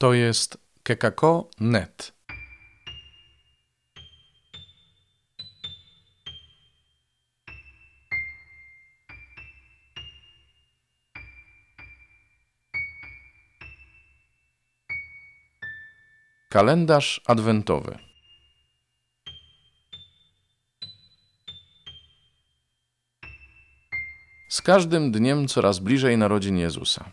To jest kekako.net. Kalendarz adwentowy. Z każdym dniem coraz bliżej narodzin Jezusa.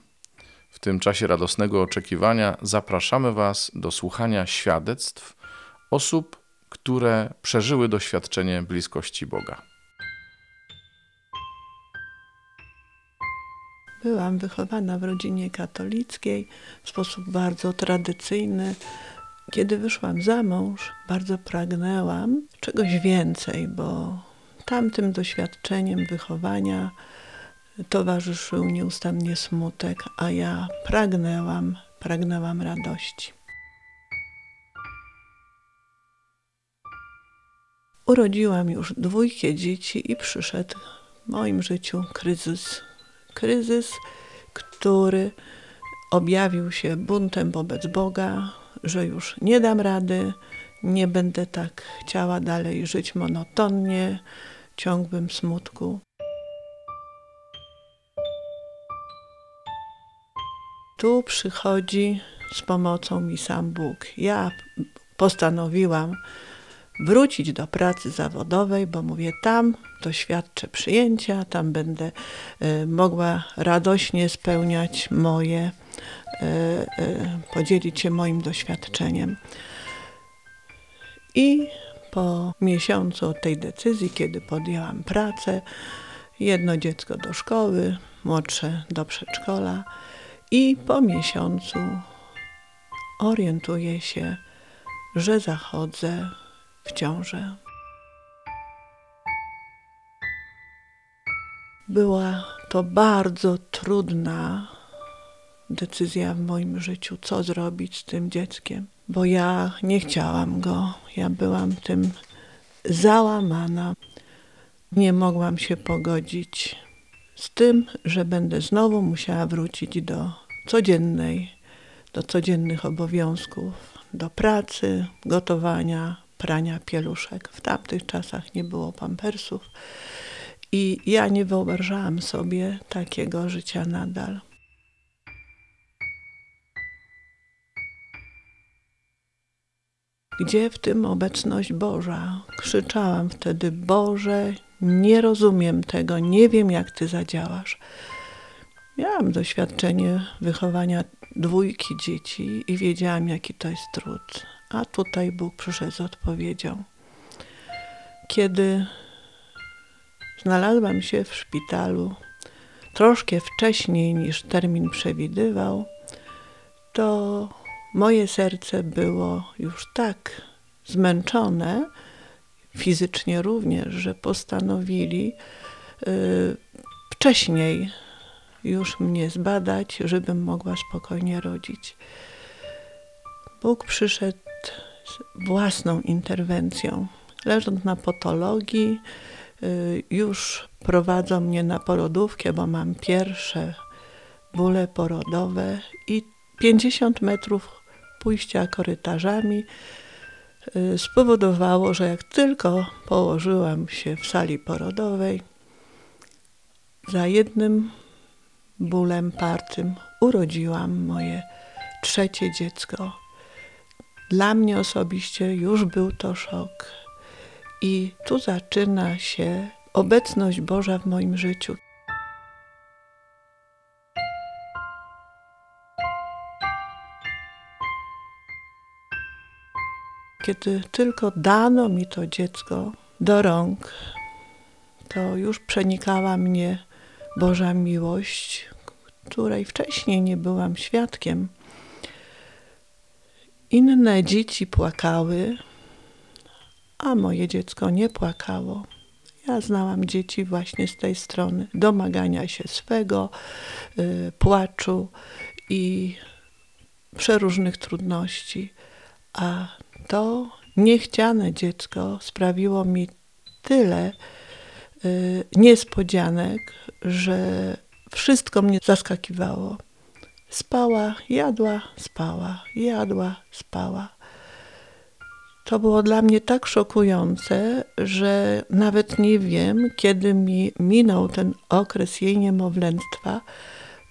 W tym czasie radosnego oczekiwania zapraszamy Was do słuchania świadectw osób, które przeżyły doświadczenie bliskości Boga. Byłam wychowana w rodzinie katolickiej w sposób bardzo tradycyjny. Kiedy wyszłam za mąż, bardzo pragnęłam czegoś więcej, bo tamtym doświadczeniem wychowania towarzyszył nieustannie smutek, a ja pragnęłam, pragnęłam radości. Urodziłam już dwójkę dzieci i przyszedł w moim życiu kryzys. Kryzys, który objawił się buntem wobec Boga, że już nie dam rady, nie będę tak chciała dalej żyć monotonnie, ciągłym smutku. Tu przychodzi z pomocą mi sam Bóg. Ja postanowiłam wrócić do pracy zawodowej, bo mówię, tam doświadczę przyjęcia, tam będę y, mogła radośnie spełniać moje, y, y, podzielić się moim doświadczeniem. I po miesiącu od tej decyzji, kiedy podjęłam pracę, jedno dziecko do szkoły, młodsze do przedszkola, i po miesiącu orientuję się, że zachodzę w ciążę. Była to bardzo trudna decyzja w moim życiu, co zrobić z tym dzieckiem, bo ja nie chciałam go, ja byłam tym załamana. Nie mogłam się pogodzić z tym, że będę znowu musiała wrócić do codziennej, do codziennych obowiązków, do pracy, gotowania, prania pieluszek. W tamtych czasach nie było pampersów i ja nie wyobrażałam sobie takiego życia nadal. Gdzie w tym obecność Boża? Krzyczałam wtedy: Boże, nie rozumiem tego, nie wiem, jak Ty zadziałasz. Miałam doświadczenie wychowania dwójki dzieci i wiedziałam, jaki to jest trud. A tutaj Bóg przyszedł z odpowiedzią. Kiedy znalazłam się w szpitalu troszkę wcześniej niż termin przewidywał, to moje serce było już tak zmęczone, fizycznie również, że postanowili y, wcześniej już mnie zbadać, żebym mogła spokojnie rodzić. Bóg przyszedł z własną interwencją. Leżąc na patologii, y, już prowadzą mnie na porodówkę, bo mam pierwsze bóle porodowe i 50 metrów pójścia korytarzami spowodowało, że jak tylko położyłam się w sali porodowej, za jednym bólem partym urodziłam moje trzecie dziecko. Dla mnie osobiście już był to szok. I tu zaczyna się obecność Boża w moim życiu. Kiedy tylko dano mi to dziecko do rąk, to już przenikała mnie Boża miłość, której wcześniej nie byłam świadkiem. Inne dzieci płakały, a moje dziecko nie płakało. Ja znałam dzieci właśnie z tej strony domagania się swego, y, płaczu i przeróżnych trudności. A to niechciane dziecko sprawiło mi tyle y, niespodzianek, że wszystko mnie zaskakiwało. spała, jadła, spała, jadła, spała. To było dla mnie tak szokujące, że nawet nie wiem, kiedy mi minął ten okres jej niemowlęctwa,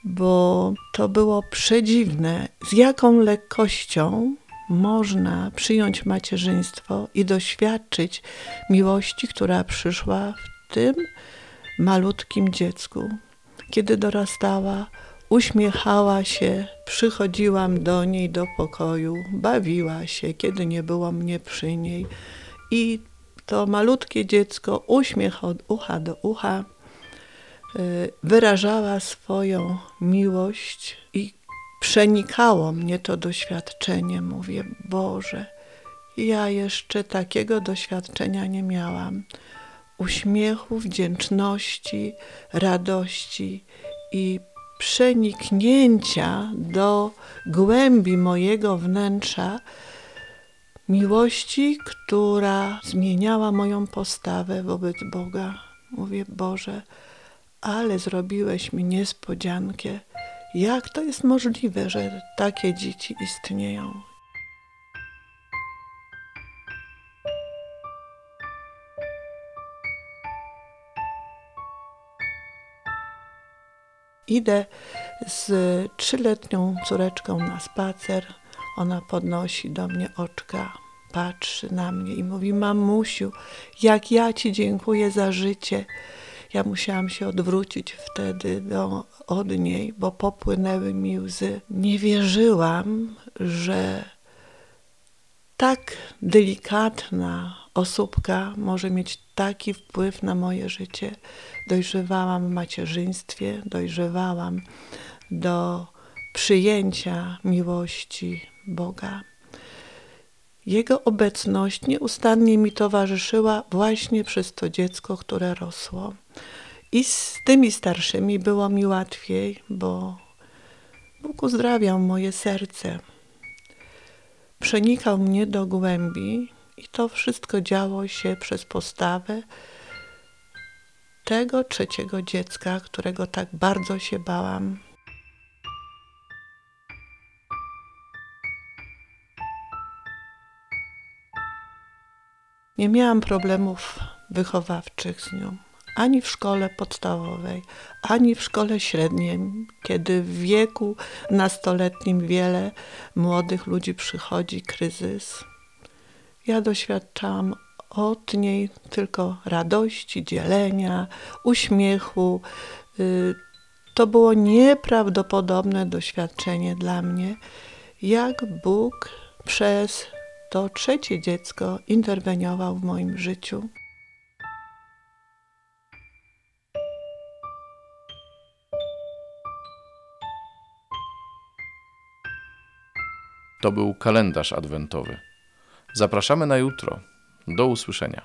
bo to było przedziwne, z jaką lekkością można przyjąć macierzyństwo i doświadczyć miłości, która przyszła w tym malutkim dziecku. Kiedy dorastała, uśmiechała się, przychodziłam do niej do pokoju, bawiła się, kiedy nie było mnie przy niej. I to malutkie dziecko, uśmiech od ucha do ucha, y, wyrażała swoją miłość i przenikało mnie to doświadczenie. Mówię, Boże, ja jeszcze takiego doświadczenia nie miałam. Uśmiechu, wdzięczności, radości i przeniknięcia do głębi mojego wnętrza miłości, która zmieniała moją postawę wobec Boga. Mówię, Boże, ale zrobiłeś mi niespodziankę. Jak to jest możliwe, że takie dzieci istnieją? Idę z trzyletnią córeczką na spacer. Ona podnosi do mnie oczka, patrzy na mnie i mówi: Mamusiu, jak ja ci dziękuję za życie. Ja musiałam się odwrócić wtedy do, od niej, bo popłynęły mi łzy. Nie wierzyłam, że tak delikatna osóbka może mieć taki wpływ na moje życie. Dojrzewałam w macierzyństwie, dojrzewałam do przyjęcia miłości Boga. Jego obecność nieustannie mi towarzyszyła właśnie przez to dziecko, które rosło. I z tymi starszymi było mi łatwiej, bo Bóg uzdrawiał moje serce. Przenikał mnie do głębi i to wszystko działo się przez postawę tego trzeciego dziecka, którego tak bardzo się bałam. Nie miałam problemów wychowawczych z nią. Ani w szkole podstawowej, ani w szkole średniej, kiedy w wieku nastoletnim wiele młodych ludzi przychodzi kryzys. Ja doświadczałam od niej tylko radości, dzielenia, uśmiechu. Y, To było nieprawdopodobne doświadczenie dla mnie, jak Bóg przez to trzecie dziecko interweniował w moim życiu. To był kalendarz adwentowy. Zapraszamy na jutro. Do usłyszenia.